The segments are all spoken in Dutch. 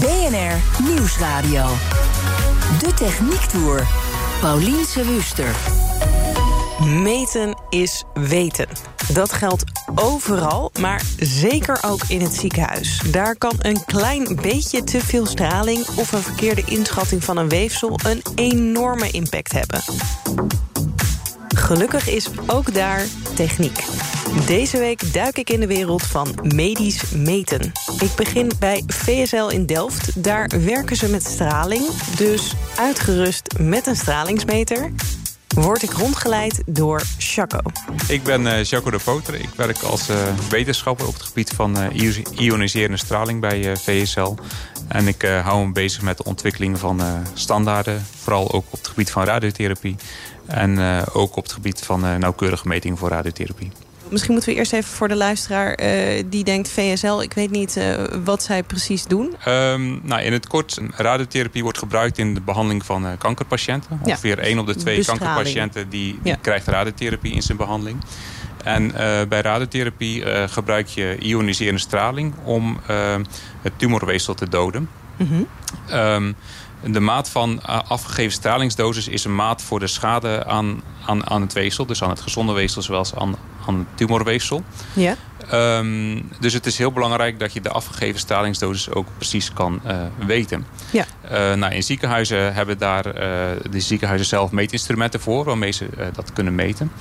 BNR Nieuwsradio. De Techniek Tour. Paulien Wuster. Meten is weten. Dat geldt overal, maar zeker ook in het ziekenhuis. Daar kan een klein beetje te veel straling of een verkeerde inschatting van een weefsel een enorme impact hebben. Gelukkig is ook daar techniek. Deze week duik ik in de wereld van medisch meten. Ik begin bij VSL in Delft. Daar werken ze met straling, dus uitgerust met een stralingsmeter word ik rondgeleid door Chaco. Ik ben uh, Jaco de Poter. Ik werk als uh, wetenschapper op het gebied van uh, ioniserende straling bij VSL. En ik hou me bezig met de ontwikkeling van standaarden. Vooral ook op het gebied van radiotherapie. En ook op het gebied van nauwkeurige metingen voor radiotherapie. Misschien moeten we eerst even voor de luisteraar uh, die denkt VSL... ik weet niet uh, wat zij precies doen. Um, nou, in het kort, radiotherapie wordt gebruikt in de behandeling van uh, kankerpatiënten. Ja. Ongeveer 1 op de 2 kankerpatiënten die, die ja. krijgt radiotherapie in zijn behandeling. En bij radiotherapie gebruik je ioniserende straling om het tumorweefsel te doden. Mm -hmm. um, de maat van afgegeven stralingsdosis is een maat voor de schade aan, aan, aan het weefsel. Dus aan het gezonde weefsel zoals aan, aan het tumorweefsel. Ja. Um, dus het is heel belangrijk dat je de afgegeven stralingsdosis ook precies kan uh, weten. Ja. Uh, nou, in ziekenhuizen hebben daar uh, de ziekenhuizen zelf meetinstrumenten voor waarmee ze dat kunnen meten.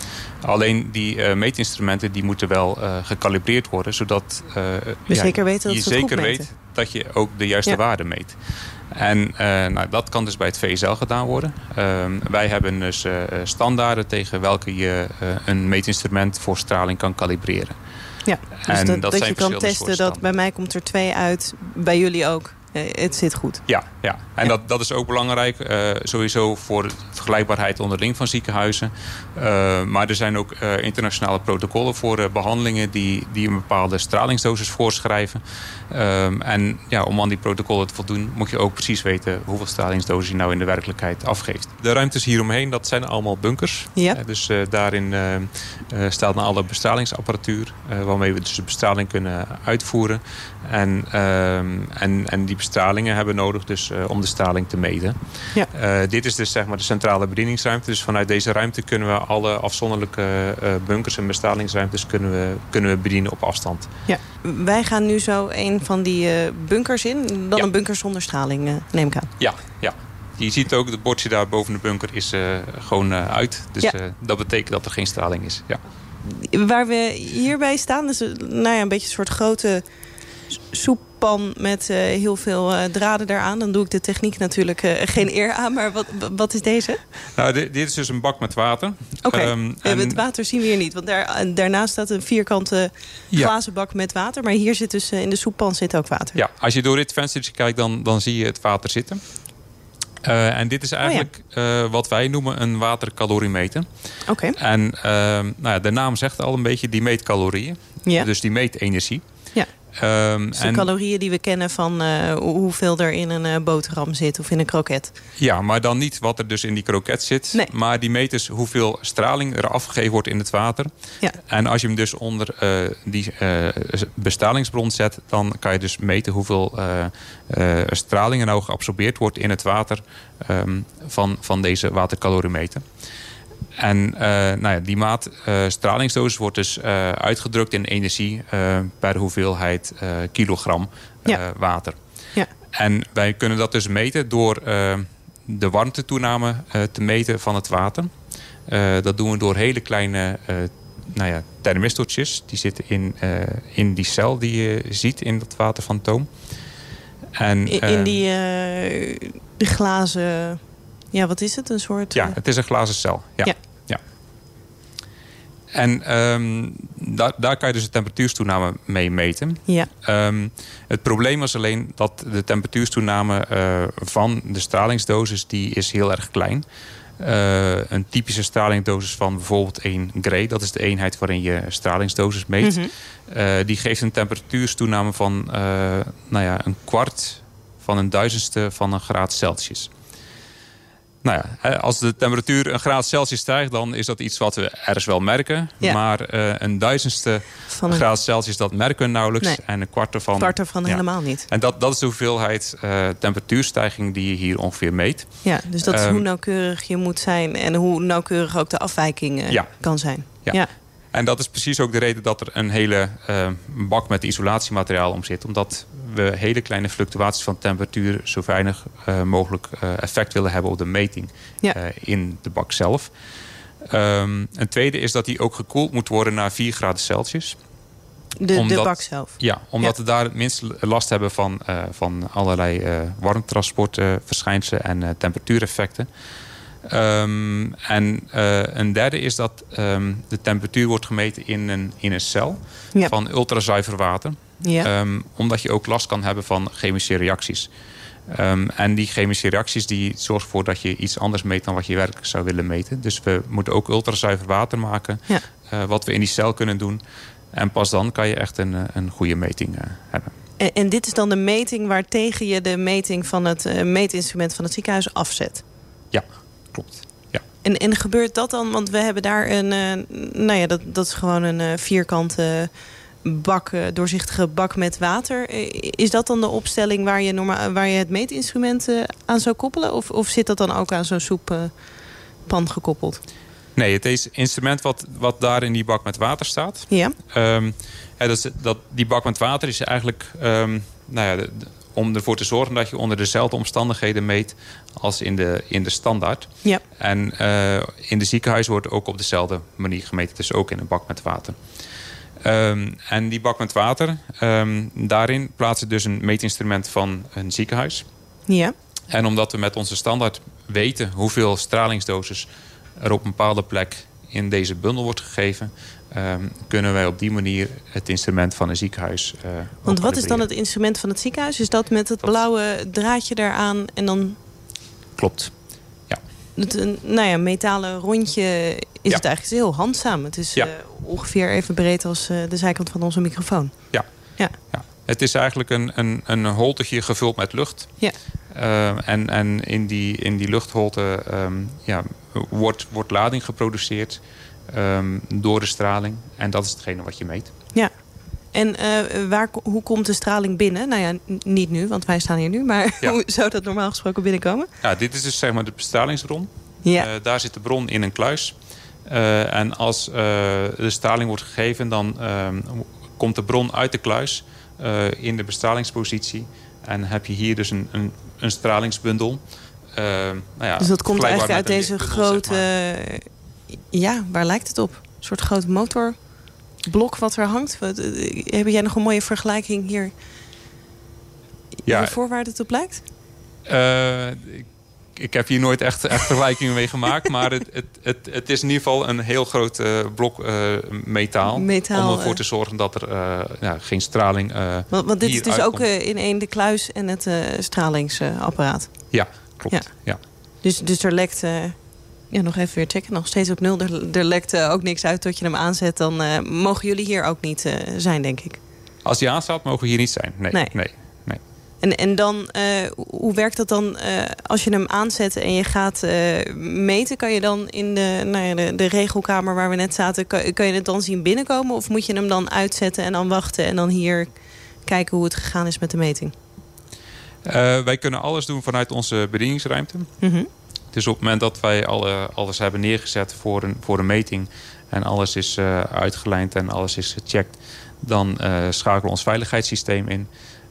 Alleen die meetinstrumenten die moeten wel gekalibreerd worden zodat je ja, zeker weet dat je zeker weet dat je ook de juiste ja. waarde meet. En uh, nou, dat kan dus bij het VSL gedaan worden. Uh, wij hebben dus uh, standaarden tegen welke je een meetinstrument voor straling kan kalibreren. Ja, dus en dat, dat, dat je kan testen dat bij mij komt er twee uit, bij jullie ook. Het zit goed. Ja, ja. en Dat, dat is ook belangrijk. Uh, sowieso voor de vergelijkbaarheid onderling van ziekenhuizen. Uh, maar er zijn ook uh, internationale protocollen voor behandelingen... Die, die een bepaalde stralingsdosis voorschrijven. Um, en ja, om aan die protocollen te voldoen... moet je ook precies weten hoeveel stralingsdosis je nou in de werkelijkheid afgeeft. De ruimtes hieromheen, dat zijn allemaal bunkers. Ja. dus daarin staat dan alle bestralingsapparatuur... waarmee we dus de bestraling kunnen uitvoeren. En, ehm, en, en die bestralingen hebben nodig dus uh, om de straling te meten. Ja. Uh, dit is dus zeg maar de centrale bedieningsruimte. Dus vanuit deze ruimte kunnen we alle afzonderlijke uh, bunkers en bestralingsruimtes kunnen we, kunnen we bedienen op afstand. Ja. Wij gaan nu zo een van die bunkers in. Dan ja. een bunker zonder straling, neem ik aan. Ja, ja. Je ziet ook, het bordje daar boven de bunker is gewoon uit. Dus ja. dat betekent dat er geen straling is. Ja. Waar we hierbij staan is nou ja, een beetje een soort grote soeppan met uh, heel veel uh, draden eraan. Dan doe ik de techniek natuurlijk uh, geen eer aan. Maar wat, wat is deze? Nou, dit, dit is dus een bak met water. Oké, okay. um, en... het water zien we hier niet. Want daar, daarnaast staat een vierkante glazen bak met water. Maar hier zit dus in de soeppan zit ook water. Ja, als je door dit venstertje kijkt, dan, dan zie je het water zitten. Uh, en dit is eigenlijk oh ja. uh, wat wij noemen een watercaloriemeter. Oké. Okay. En uh, nou ja, de naam zegt al een beetje, die meet calorieën. Ja. Dus die meet energie. Um, dus de en, calorieën die we kennen van uh, hoeveel er in een uh, boterham zit of in een kroket. Ja, maar dan niet wat er dus in die kroket zit. Nee. Maar die meet dus hoeveel straling er afgegeven wordt in het water. Ja. En als je hem dus onder uh, die bestralingsbron zet... dan kan je dus meten hoeveel straling er nou geabsorbeerd wordt in het water... Um, van, van deze watercaloriemeter. En uh, nou ja, die maat uh, stralingsdosis wordt dus uh, uitgedrukt in energie per hoeveelheid kilogram ja. water. Ja. En wij kunnen dat dus meten door de warmtetoename te meten van het water. dat doen we door hele kleine nou ja, thermistortjes. Die zitten in, in die cel die je ziet in dat water van toom. En, in, in die de glazen... Ja, wat is het? Een soort... Ja, het is een glazen cel. ja. ja. En ehm, daar, daar kan je dus de temperatuurstoename mee meten. Ja. Ehm, het probleem was alleen dat de temperatuurstoename uh, van de stralingsdosis... die is heel erg klein uh, een typische stralingsdosis van bijvoorbeeld 1 gray... dat is de eenheid waarin je stralingsdosis meet... Mm -hmm. die geeft een temperatuurstoename van nou ja, een kwart van een duizendste van een graad Celsius nou ja, als de temperatuur een graad Celsius stijgt... dan is dat iets wat we ergens wel merken. Maar uh, een duizendste van een... graad Celsius, dat merken we nauwelijks. En een kwart ervan... Kwart ervan helemaal niet. En dat, dat is de hoeveelheid uh, temperatuurstijging die je hier ongeveer meet. Ja, dus dat is um, hoe nauwkeurig je moet zijn... en hoe nauwkeurig ook de afwijking uh, kan zijn. ja. En dat is precies ook de reden dat er een hele uh, bak met isolatiemateriaal om zit. Omdat we hele kleine fluctuaties van temperatuur... zo weinig uh, mogelijk uh, effect willen hebben op de meting ja. in de bak zelf. Um, een tweede is dat die ook gekoeld moet worden naar 4 graden Celsius. De, omdat, de bak zelf? Ja, omdat ja. we daar het minst last hebben van, van allerlei warmtransportverschijnselen en temperatuureffecten. Um, en uh, een derde is dat um, de temperatuur wordt gemeten in een, in een cel ja. van ultrazuiver water. Ja. Um, omdat je ook last kan hebben van chemische reacties. en die chemische reacties die zorgen ervoor dat je iets anders meet dan wat je werkelijk zou willen meten. Dus we moeten ook ultrazuiver water maken. Ja. Uh, wat we in die cel kunnen doen. En pas dan kan je echt een, een goede meting uh, hebben. En, en, dit is dan de meting waartegen je de meting van het meetinstrument van het ziekenhuis afzet? Ja, klopt. Ja. En, en gebeurt dat dan? Want we hebben daar een... Uh, nou ja, dat, dat is gewoon een uh, vierkante bak, uh, doorzichtige bak met water. Is dat dan de opstelling waar je, normaal, waar je het meetinstrument aan zou koppelen? Of, of zit dat dan ook aan zo'n soeppan gekoppeld? Nee, het is instrument wat, wat daar in die bak met water staat. Ja. Um, ja dat, is, dat, die bak met water is eigenlijk... Um, nou ja, de, om ervoor te zorgen dat je onder dezelfde omstandigheden meet als in de, in de standaard. Ja. En uh, in de ziekenhuis wordt ook op dezelfde manier gemeten. Dus ook in een bak met water. Um, en die bak met water, um, daarin plaatsen dus een meetinstrument van een ziekenhuis. Ja. En omdat we met onze standaard weten hoeveel stralingsdosis er op een bepaalde plek in deze bundel wordt gegeven... Um, kunnen wij op die manier het instrument van een ziekenhuis... Uh, Want wat is dan het instrument van het ziekenhuis? Is dat met het dat... blauwe draadje daaraan en dan... Klopt, ja. Het, nou ja, metalen rondje is ja. het eigenlijk heel handzaam. Het is ja. uh, ongeveer even breed als uh, de zijkant van onze microfoon. Ja. ja. ja. Het is eigenlijk een, een, een holtertje gevuld met lucht. Ja. Uh, en en in, die, in die luchtholte um, ja, wordt, wordt lading geproduceerd... Um, door de straling. En dat is hetgene wat je meet. Ja. En uh, waar, hoe komt de straling binnen? Nou ja, niet nu, want wij staan hier nu. Maar ja. hoe zou dat normaal gesproken binnenkomen? Ja, dit is dus zeg maar de bestralingsbron. Ja. Uh, daar zit de bron in een kluis. Uh, en als de straling wordt gegeven... dan komt de bron uit de kluis in de bestralingspositie. En heb je hier dus een, een, een stralingsbundel. nou ja, dus dat komt eigenlijk uit deze grote... Zeg maar ja, waar lijkt het op? Een soort groot motorblok wat er hangt. Wat, heb jij nog een mooie vergelijking hier? Ja. Voor waar het op lijkt? Uh, ik, ik, heb hier nooit echt, echt vergelijkingen mee gemaakt. Maar het, het, het, het, is in ieder geval een heel groot uh, blok uh, metaal, metaal. Om ervoor te zorgen dat er ja, geen straling Want, want dit is dus uitkomt. ook in één de kluis en het stralingsapparaat? Ja, klopt. Ja. ja. Dus, dus er lekt ja, nog even weer checken. Nog steeds op nul. Er, er lekt ook niks uit tot je hem aanzet. Dan mogen jullie hier ook niet zijn, denk ik. Als die aanstaat, mogen we hier niet zijn. Nee. nee, nee. En, en dan, hoe werkt dat dan als je hem aanzet en je gaat meten? Kan je dan in de, nou ja, de, de, regelkamer waar we net zaten... Kan, kan je het dan zien binnenkomen? Of moet je hem dan uitzetten en dan wachten... en dan hier kijken hoe het gegaan is met de meting? wij kunnen alles doen vanuit onze bedieningsruimte. Mm dus op het moment dat wij alle, alles hebben neergezet voor een, voor een meting... en alles is uh, uitgelijnd en alles is gecheckt... dan uh, schakelen we ons veiligheidssysteem in.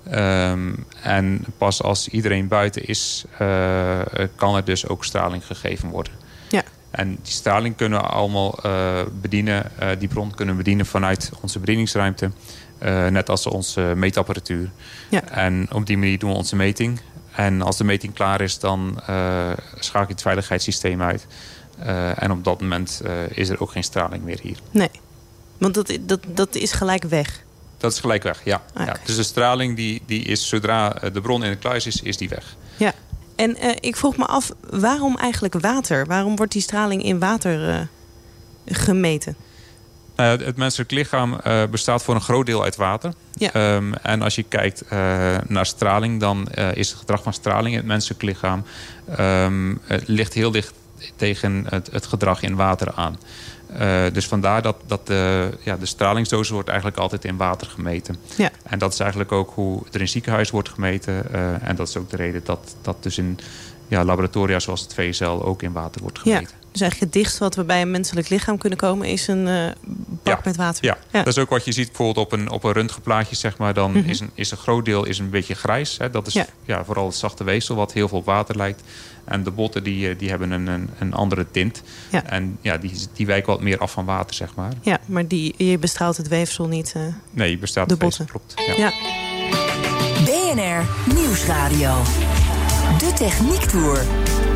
Um, en pas als iedereen buiten is... Uh, kan er dus ook straling gegeven worden. Ja. En die straling kunnen we allemaal bedienen. die bron kunnen we bedienen vanuit onze bedieningsruimte. net als onze meetapparatuur. Ja. En op die manier doen we onze meting. En als de meting klaar is, dan schakel je het veiligheidssysteem uit. en op dat moment is er ook geen straling meer hier. Nee, want dat, dat, dat is gelijk weg. Dat is gelijk weg, ja. ja. Dus de straling die, die is zodra de bron in de kluis is, is die weg. Ja, en ik vroeg me af, waarom eigenlijk water? Waarom wordt die straling in water gemeten? Nou het menselijk lichaam bestaat voor een groot deel uit water. Ja. Um, en als je kijkt naar straling, dan is het gedrag van straling in het menselijk lichaam um, ligt heel dicht tegen het, het gedrag in water aan. Dus vandaar dat, dat de, ja, de stralingsdosis wordt eigenlijk altijd in water gemeten. Ja. En dat is eigenlijk ook hoe er in ziekenhuis wordt gemeten. en dat is ook de reden dat dat dus in ja, laboratoria zoals het VSL ook in water wordt gemeten. Ja. Dus eigenlijk het dichtst wat we bij een menselijk lichaam kunnen komen... is een uh, bak met water. Ja. ja. dat is ook wat je ziet bijvoorbeeld op een, op een röntgenplaatje. Zeg maar, dan mhm. is, een, is een groot deel is een beetje grijs. Hè. Dat is ja. vooral het zachte weefsel wat heel veel op water lijkt. En de botten die, eh, die hebben een, een, een andere tint. Ja. En ja, die, die wijken wat meer af van water, zeg maar. Ja, maar die, je bestraalt het weefsel niet. Uh, nee, je bestraalt de botten. klopt. Ja. BNR Nieuwsradio. De Techniek Tour.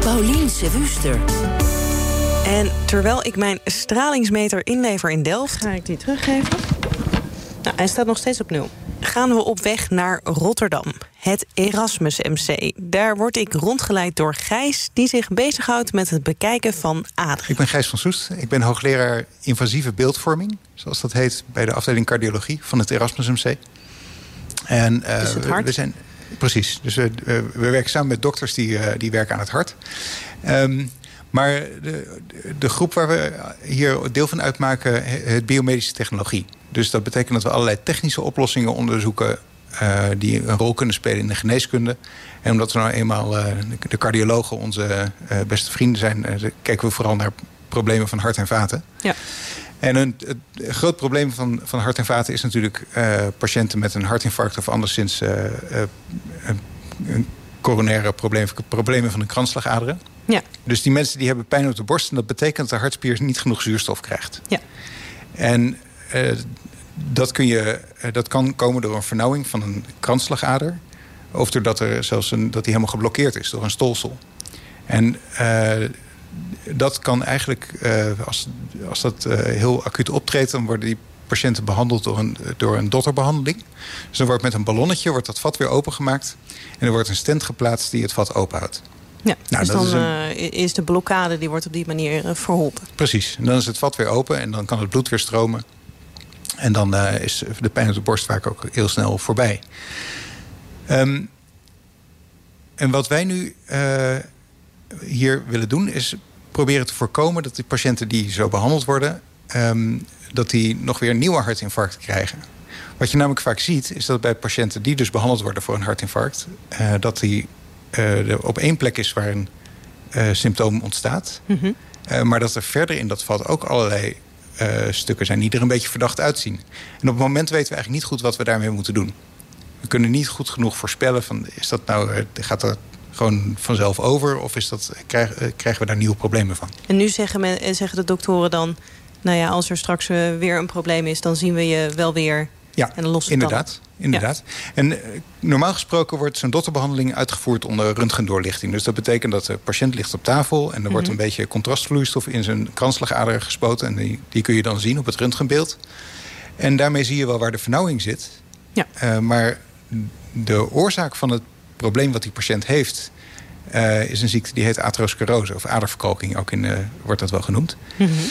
Paulien Sewuster. En terwijl ik mijn stralingsmeter inlever in Delft... Ga ik die teruggeven? Nou, hij staat nog steeds op nul. Gaan we op weg naar Rotterdam, het Erasmus MC. Daar word ik rondgeleid door Gijs, die zich bezighoudt met het bekijken van aderen. Ik ben Gijs van Soest. Ik ben hoogleraar invasieve beeldvorming, zoals dat heet, bij de afdeling cardiologie van het Erasmus MC. En uh, we zijn Precies. Dus we, we, werken samen met dokters die, uh, die werken aan het hart. Um, maar de, de, groep waar we hier deel van uitmaken, het biomedische technologie. Dus dat betekent dat we allerlei technische oplossingen onderzoeken die een rol kunnen spelen in de geneeskunde. En omdat we nou eenmaal uh, de cardiologen onze uh, beste vrienden zijn, kijken we vooral naar problemen van hart en vaten. Ja. En een, het groot probleem van, van hart en vaten is natuurlijk uh, patiënten met een hartinfarct of anderszins uh, uh, een coronaire probleem, problemen van de kransslagaderen. Ja. Dus die mensen die hebben pijn op de borst en dat betekent dat de hartspier niet genoeg zuurstof krijgt. Ja. En dat, kun je, dat kan komen door een vernauwing van een kransslagader. Of doordat er zelfs een, dat die helemaal geblokkeerd is door een stolsel. En dat kan eigenlijk, uh, als, als dat uh, heel acuut optreedt... dan worden die patiënten behandeld door een, door een dotterbehandeling. Dus dan wordt met een ballonnetje wordt dat vat weer opengemaakt... en er wordt een stent geplaatst die het vat openhoudt. Ja, nou, dus dan is, een... is, de blokkade die wordt op die manier verholpen. Precies, en dan is het vat weer open en dan kan het bloed weer stromen. En dan is de pijn op de borst vaak ook heel snel voorbij. Um, en wat wij nu hier willen doen is proberen te voorkomen dat die patiënten die zo behandeld worden, um, dat die nog weer een nieuwe hartinfarct krijgen. Wat je namelijk vaak ziet, is dat bij patiënten die dus behandeld worden voor een hartinfarct, uh, dat die uh, op één plek is waar een symptoom ontstaat. Mm -hmm. maar dat er verder in dat vat ook allerlei stukken zijn die er een beetje verdacht uitzien. En op het moment weten we eigenlijk niet goed wat we daarmee moeten doen. We kunnen niet goed genoeg voorspellen van is dat nou, gaat dat gewoon vanzelf over? Of is dat, krijgen, eh, krijgen we daar nieuwe problemen van? En nu zeggen, men, eh, zeggen de doktoren dan... nou ja, als er straks eh, weer een probleem is... dan zien we je wel weer ja, en dan inderdaad. Inderdaad. En normaal gesproken wordt zo'n dotterbehandeling uitgevoerd onder röntgendoorlichting. Dus dat betekent dat de patiënt ligt op tafel... en er wordt mhm. een beetje contrastvloeistof in zijn kransslagader gespoten... en die, die kun je dan zien op het röntgenbeeld. En daarmee zie je wel waar de vernauwing zit. Ja. maar de oorzaak van het probleem wat die patiënt heeft... Uh, is een ziekte die heet atherosclerose of aderverkalking. Ook in, wordt dat wel genoemd. Mm -hmm.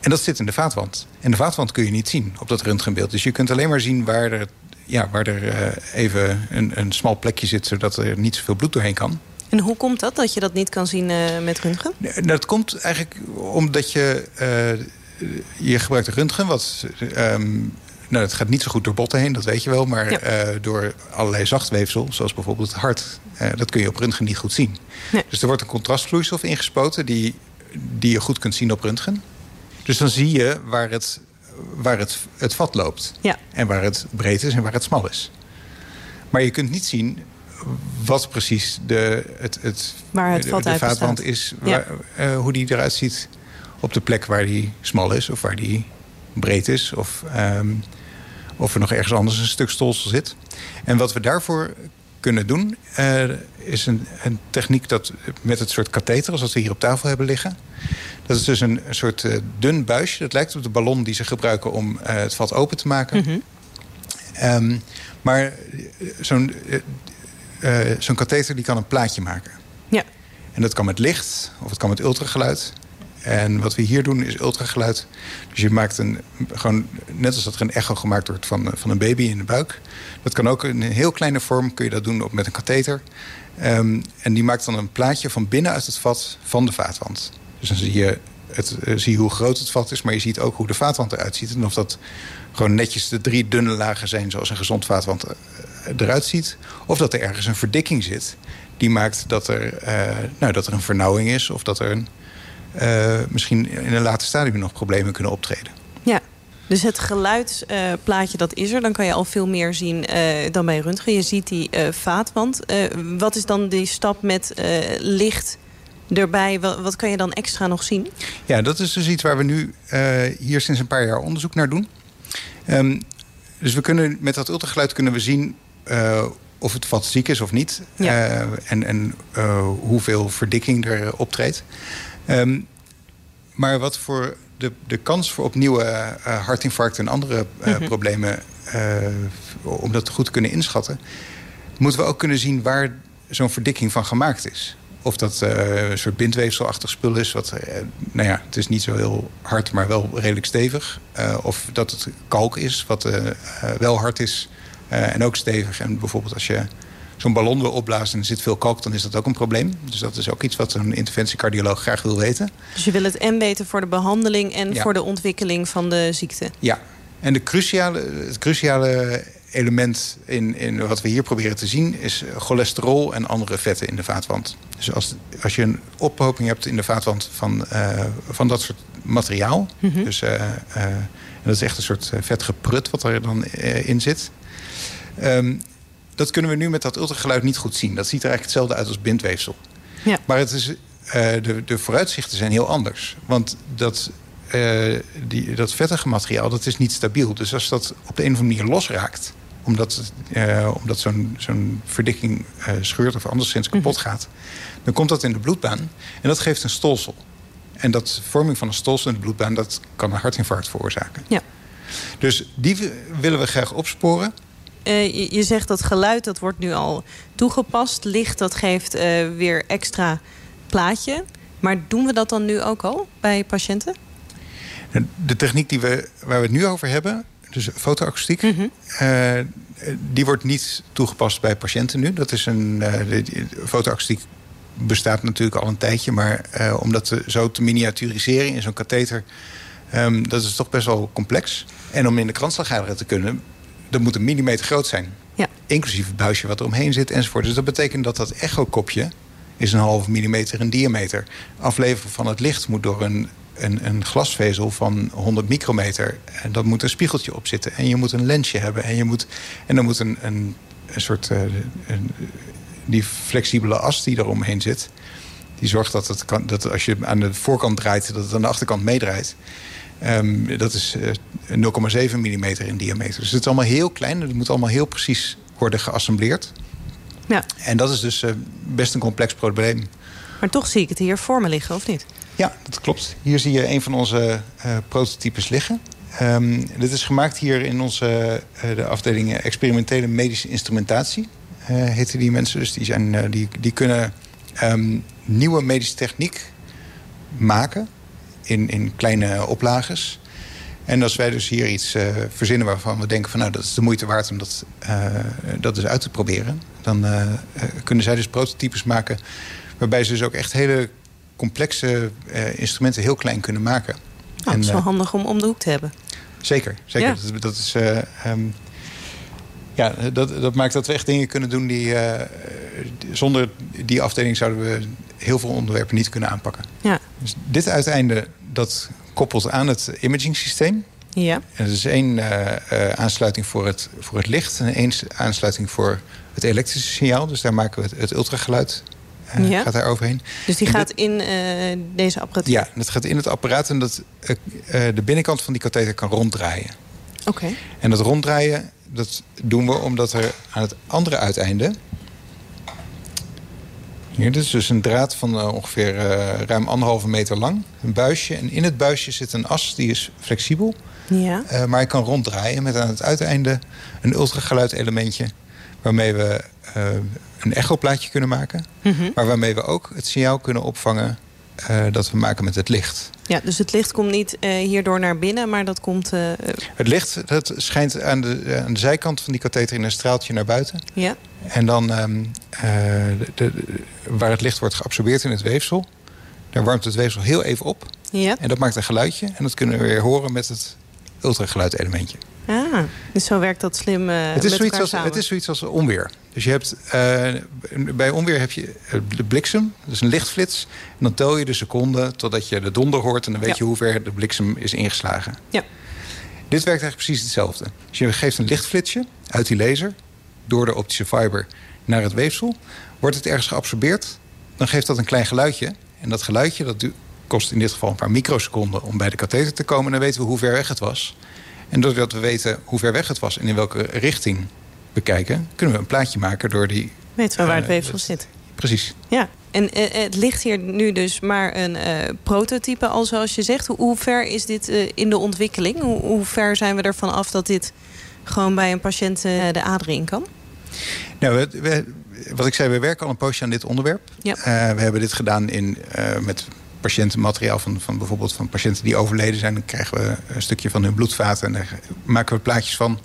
En dat zit in de vaatwand. En de vaatwand kun je niet zien op dat röntgenbeeld. Dus je kunt alleen maar zien waar er, ja, waar er uh, even een, een smal plekje zit... zodat er niet zoveel bloed doorheen kan. En hoe komt dat, dat je dat niet kan zien met röntgen? Dat komt eigenlijk omdat je... je gebruikt röntgen, wat um, nou, het gaat niet zo goed door botten heen, dat weet je wel. Maar uh, door allerlei zachtweefsel, zoals bijvoorbeeld het hart... Uh, dat kun je op röntgen niet goed zien. Nee. Dus er wordt een contrastvloeistof ingespoten... Die, die je goed kunt zien op röntgen. Dus dan zie je waar het, waar het, het vat loopt. Ja. En waar het breed is en waar het smal is. Maar je kunt niet zien wat precies de, het, het, waar het vat de, de vaatwand is. Waar, uh, hoe die eruit ziet op de plek waar die smal is of waar die breed is. Of um, of er nog ergens anders een stuk stolsel zit. En wat we daarvoor kunnen doen, uh, is een, een, techniek dat met het soort katheter, als wat we hier op tafel hebben liggen. Dat is dus een, soort uh, dun buisje. Dat lijkt op de ballon die ze gebruiken om uh, het vat open te maken. Mm -hmm. um, maar zo'n zo'n katheter die kan een plaatje maken. Ja. En dat kan met licht of het kan met ultrageluid. En wat we hier doen is ultrageluid. Dus je maakt een, gewoon, net als dat er een echo gemaakt wordt van, van een baby in de buik. Dat kan ook in een heel kleine vorm, kun je dat doen met een katheter. Um, en die maakt dan een plaatje van binnenuit het vat van de vaatwand. Dus dan zie je, het, uh, zie je hoe groot het vat is, maar je ziet ook hoe de vaatwand eruit ziet. En of dat gewoon netjes de drie dunne lagen zijn zoals een gezond vaatwand eruit ziet. Of dat er ergens een verdikking zit die maakt dat er, uh, nou, dat er een vernauwing is of dat er een misschien in een later stadium nog problemen kunnen optreden. Ja, dus het geluidsplaatje dat is er. Dan kan je al veel meer zien dan bij röntgen. Je ziet die vaatwand. wat is dan die stap met licht erbij? Wat, wat, kan je dan extra nog zien? Ja, dat is dus iets waar we nu hier sinds een paar jaar onderzoek naar doen. Um, dus we kunnen met dat ultrageluid kunnen we zien of het vat ziek is of niet. Ja. en en hoeveel verdikking er optreedt. Um, maar wat voor de, de kans voor opnieuw uh, hartinfarct en andere mm -hmm. problemen... om dat goed te kunnen inschatten... moeten we ook kunnen zien waar zo'n verdikking van gemaakt is. Of dat een soort bindweefselachtig spul is. Wat, nou ja, het is niet zo heel hard, maar wel redelijk stevig. of dat het kalk is, wat wel hard is en ook stevig. En bijvoorbeeld als je zo'n ballon wil opblazen en er zit veel kalk, dan is dat ook een probleem. Dus dat is ook iets wat een interventiecardioloog graag wil weten. Dus je wil het en weten voor de behandeling en ja. voor de ontwikkeling van de ziekte? Ja, en de cruciale, het cruciale element in, in wat we hier proberen te zien... is cholesterol en andere vetten in de vaatwand. Dus als, als je een ophoping hebt in de vaatwand van, uh, van dat soort materiaal... Mm -hmm. dus, uh, uh, dat is echt een soort vetgeprut wat er dan in zit... Um, dat kunnen we nu met dat ultrageluid niet goed zien. Dat ziet er eigenlijk hetzelfde uit als bindweefsel. Ja. Maar het is, de, de vooruitzichten zijn heel anders. Want dat, uh, die, dat vettige materiaal dat is niet stabiel. Dus als dat op de een of andere manier losraakt... omdat, uh, omdat zo'n zo'n verdikking scheurt of anderszins kapot -hmm. gaat... dan komt dat in de bloedbaan en dat geeft een stolsel. En dat vorming van een stolsel in de bloedbaan... dat kan een hartinfarct veroorzaken. Ja. Dus die willen we graag opsporen... Uh, je, je, zegt dat geluid dat wordt nu al toegepast. Licht dat geeft weer extra plaatje. Maar doen we dat dan nu ook al bij patiënten? De techniek die we, waar we het nu over hebben, dus fotoakoestiek... Mm -hmm. uh, die wordt niet toegepast bij patiënten nu. Dat is een de, de, fotoakoestiek bestaat natuurlijk al een tijdje... maar om dat te, zo te miniaturiseren in zo'n katheter... Um, dat is toch best wel complex. En om in de kransslagaderen te kunnen dat moet een millimeter groot zijn. Ja. Inclusief het buisje wat er omheen zit enzovoort. Dus dat betekent dat dat echokopje is een halve millimeter in diameter. Afleveren van het licht moet door een, een, een, glasvezel van 100 micrometer. En dat moet een spiegeltje op zitten. En je moet een lensje hebben. En, je moet, en dan moet een, een, een soort... Uh, een, die flexibele as die er omheen zit... die zorgt dat, het kan, dat als je aan de voorkant draait... dat het aan de achterkant meedraait. Um, dat is uh, 0,7 mm in diameter. Dus het is allemaal heel klein. Het moet allemaal heel precies worden geassembleerd. Ja. En dat is dus uh, best een complex probleem. Maar toch zie ik het hier voor me liggen, of niet? Ja, dat klopt. Hier zie je een van onze uh, prototypes liggen. Um, dit is gemaakt hier in onze uh, de afdeling experimentele medische instrumentatie. Uh, heten die mensen. Dus die, zijn, die, die kunnen um, nieuwe medische techniek maken in, in kleine oplages. En als wij dus hier iets verzinnen waarvan we denken van nou dat is de moeite waard om dat, dat dus uit te proberen. Dan kunnen zij dus prototypes maken waarbij ze dus ook echt hele complexe instrumenten heel klein kunnen maken. Nou, het is wel handig om om de hoek te hebben. Zeker, zeker. Ja. Dat, dat, is, um, ja, dat, dat maakt dat we echt dingen kunnen doen die zonder die afdeling zouden we heel veel onderwerpen niet kunnen aanpakken. Ja. Dus dit uiteinde dat koppelt aan het imaging systeem. Ja. En er is één uh, uh, aansluiting voor het, voor het licht en één aansluiting voor het elektrische signaal. Dus daar maken we het, het ultrageluid. Uh, ja. gaat daar overheen. Dus die en gaat dit, in deze apparatuur? Ja, dat gaat in het apparaat en dat, de binnenkant van die katheter kan ronddraaien. Oké. Okay. En dat ronddraaien, dat doen we omdat er aan het andere uiteinde Hier, dit is dus een draad van ongeveer ruim anderhalve meter lang. Een buisje. En in het buisje zit een as, die is flexibel. Ja. Maar je kan ronddraaien met aan het uiteinde een ultrageluidelementje... waarmee we een echoplaatje kunnen maken. Mm -hmm. Maar waarmee we ook het signaal kunnen opvangen dat we maken met het licht. Ja, dus het licht komt niet uh, hierdoor naar binnen, maar dat komt... Uh, het licht dat schijnt aan de, aan de zijkant van die katheter in een straaltje naar buiten. Ja. En dan um, uh, de, de, waar het licht wordt geabsorbeerd in het weefsel... daar warmt het weefsel heel even op. Ja. En dat maakt een geluidje. En dat kunnen we weer horen met het ultrageluidelementje. Ah, dus zo werkt dat slim het is met zoiets als, Het is zoiets als onweer. Dus je hebt, uh, bij onweer heb je de bliksem, dus een lichtflits. En dan tel je de seconden totdat je de donder hoort... en dan weet ja. je hoe ver de bliksem is ingeslagen. Ja. Dit werkt eigenlijk precies hetzelfde. Dus je geeft een lichtflitsje uit die laser... door de optische fiber naar het weefsel. Wordt het ergens geabsorbeerd, dan geeft dat een klein geluidje. En dat geluidje dat kost in dit geval een paar microseconden... om bij de katheter te komen. En dan weten we hoe ver weg het was... En doordat we weten hoe ver weg het was en in welke richting we kijken... kunnen we een plaatje maken door die... Weten we waar het uh, weefsel zit. Precies. Ja, en uh, het ligt hier nu dus maar een uh, prototype al zoals je zegt. Hoe, hoe ver is dit in de ontwikkeling? Hoe, hoe, ver zijn we ervan af dat dit gewoon bij een patiënt de aderen in kan? Nou, we, we, wat ik zei, we werken al een poosje aan dit onderwerp. Ja. we hebben dit gedaan in, met patiëntenmateriaal van, van bijvoorbeeld van patiënten die overleden zijn. Dan krijgen we een stukje van hun bloedvaten en daar maken we plaatjes van.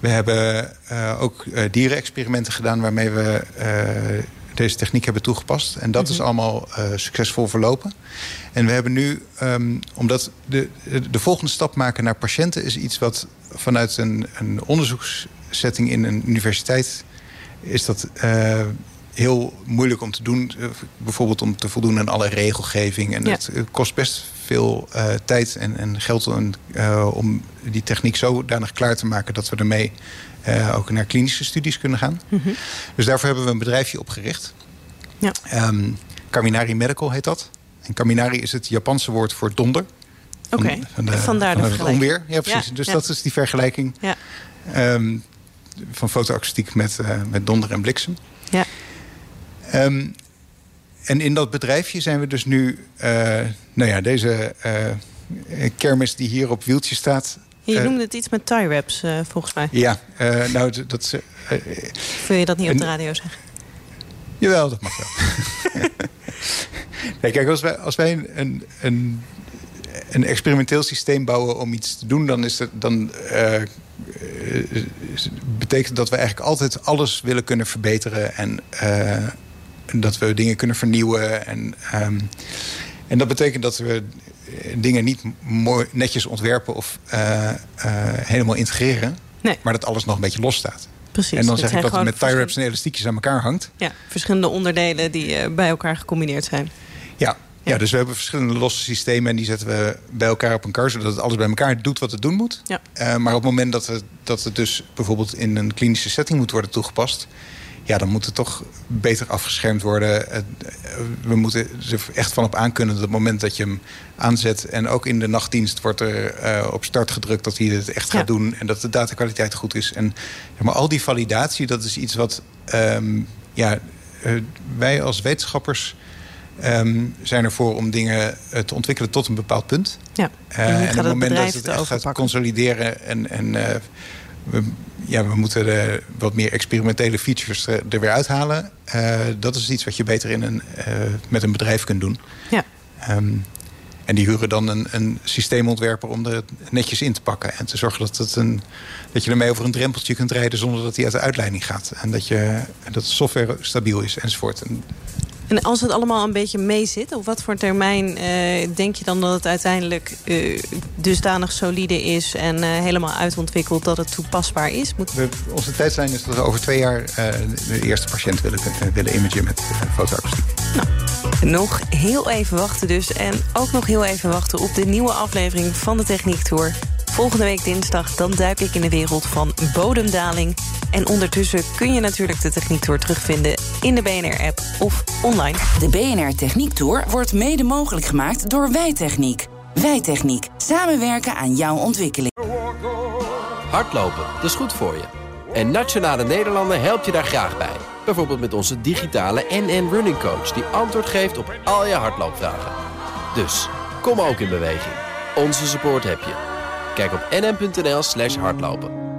We hebben uh, ook uh, dierenexperimenten gedaan waarmee we uh, deze techniek hebben toegepast. En dat mm -hmm. is allemaal succesvol verlopen. En we hebben nu, um, omdat de, de, de, volgende stap maken naar patiënten is iets wat vanuit een, een onderzoekssetting in een universiteit is dat heel moeilijk om te doen. Bijvoorbeeld om te voldoen aan alle regelgeving. En Ja. het kost best veel uh, tijd en, en geld en, uh, om die techniek zodanig klaar te maken... dat we ermee uh, ook naar klinische studies kunnen gaan. Mhm. Dus daarvoor hebben we een bedrijfje opgericht. Ja. Um, Kaminari Medical heet dat. En Kaminari is het Japanse woord voor donder. Oké, okay. vandaar de van vergelijking. onweer. Ja, precies. Ja, dus ja. dat is die vergelijking Ja. um, van fotoakustiek met, met donder en bliksem. Ja. Um, en in dat bedrijfje zijn we dus nu... Uh, nou ja, deze uh, kermis die hier op wieltje staat... Je uh, noemde het iets met tie wraps, volgens mij. Ja, nou, dat... dat Wil je dat niet op de radio zeggen? Jawel, dat mag wel. nee, kijk, als wij, als wij een, een, een experimenteel systeem bouwen om iets te doen... dan, is het, dan uh, betekent dat we eigenlijk altijd alles willen kunnen verbeteren... en uh, dat we dingen kunnen vernieuwen. En, um, en dat betekent dat we dingen niet mooi, netjes ontwerpen of uh, uh, helemaal integreren. Nee. Maar dat alles nog een beetje los staat. Precies. En dan zeg ik dat het met tie wraps en elastiekjes aan elkaar hangt. Ja, verschillende onderdelen die uh, bij elkaar gecombineerd zijn. Ja. Ja, dus we hebben verschillende losse systemen en die zetten we bij elkaar op een kar, zodat het alles bij elkaar doet wat het doen moet. Ja. Uh, maar op het moment dat het, dat het dus bijvoorbeeld in een klinische setting moet worden toegepast, ja, dan moet het toch beter afgeschermd worden. We moeten er echt van op aankunnen dat het moment dat je hem aanzet... en ook in de nachtdienst wordt er uh, op start gedrukt dat hij het echt gaat doen... en dat de datakwaliteit goed is. En maar, al die validatie, dat is iets wat um, ja, uh, wij als wetenschappers... Um, zijn ervoor om dingen te ontwikkelen tot een bepaald punt. Ja. Uh, en, op het moment dat het het echt gaat consolideren en, en we, ja, we moeten er wat meer experimentele features er, er weer uithalen. Uh, dat is iets wat je beter in een, uh, met een bedrijf kunt doen. Ja. Um, en die huren dan een, een systeemontwerper om er netjes in te pakken. En te zorgen dat, het een, dat je ermee over een drempeltje kunt rijden zonder dat hij uit de uitleiding gaat. En dat, je, dat de software stabiel is enzovoort. En, En als het allemaal een beetje mee zit, op wat voor termijn uh, denk je dan dat het uiteindelijk uh, dusdanig solide is en uh, helemaal uitontwikkeld dat het toepasbaar is? Moet... We, onze tijdslijn is dat we over twee jaar de eerste patiënt willen, willen imagen met fotoakustiek. Nou, nog heel even wachten dus. En ook nog heel even wachten op de nieuwe aflevering van de Techniek Tour. Volgende week dinsdag dan duik ik in de wereld van bodemdaling. En ondertussen kun je natuurlijk de Techniek Tour terugvinden in de BNR-app of online. De BNR Techniek Tour wordt mede mogelijk gemaakt door Wijtechniek. Wijtechniek. Samenwerken aan jouw ontwikkeling. Hardlopen, dat is goed voor je. En Nationale Nederlanden helpt je daar graag bij. Bijvoorbeeld met onze digitale NN Running Coach... die antwoord geeft op al je hardloopvragen. Dus, kom ook in beweging. Onze support heb je. Kijk op nn.nl slash hardlopen.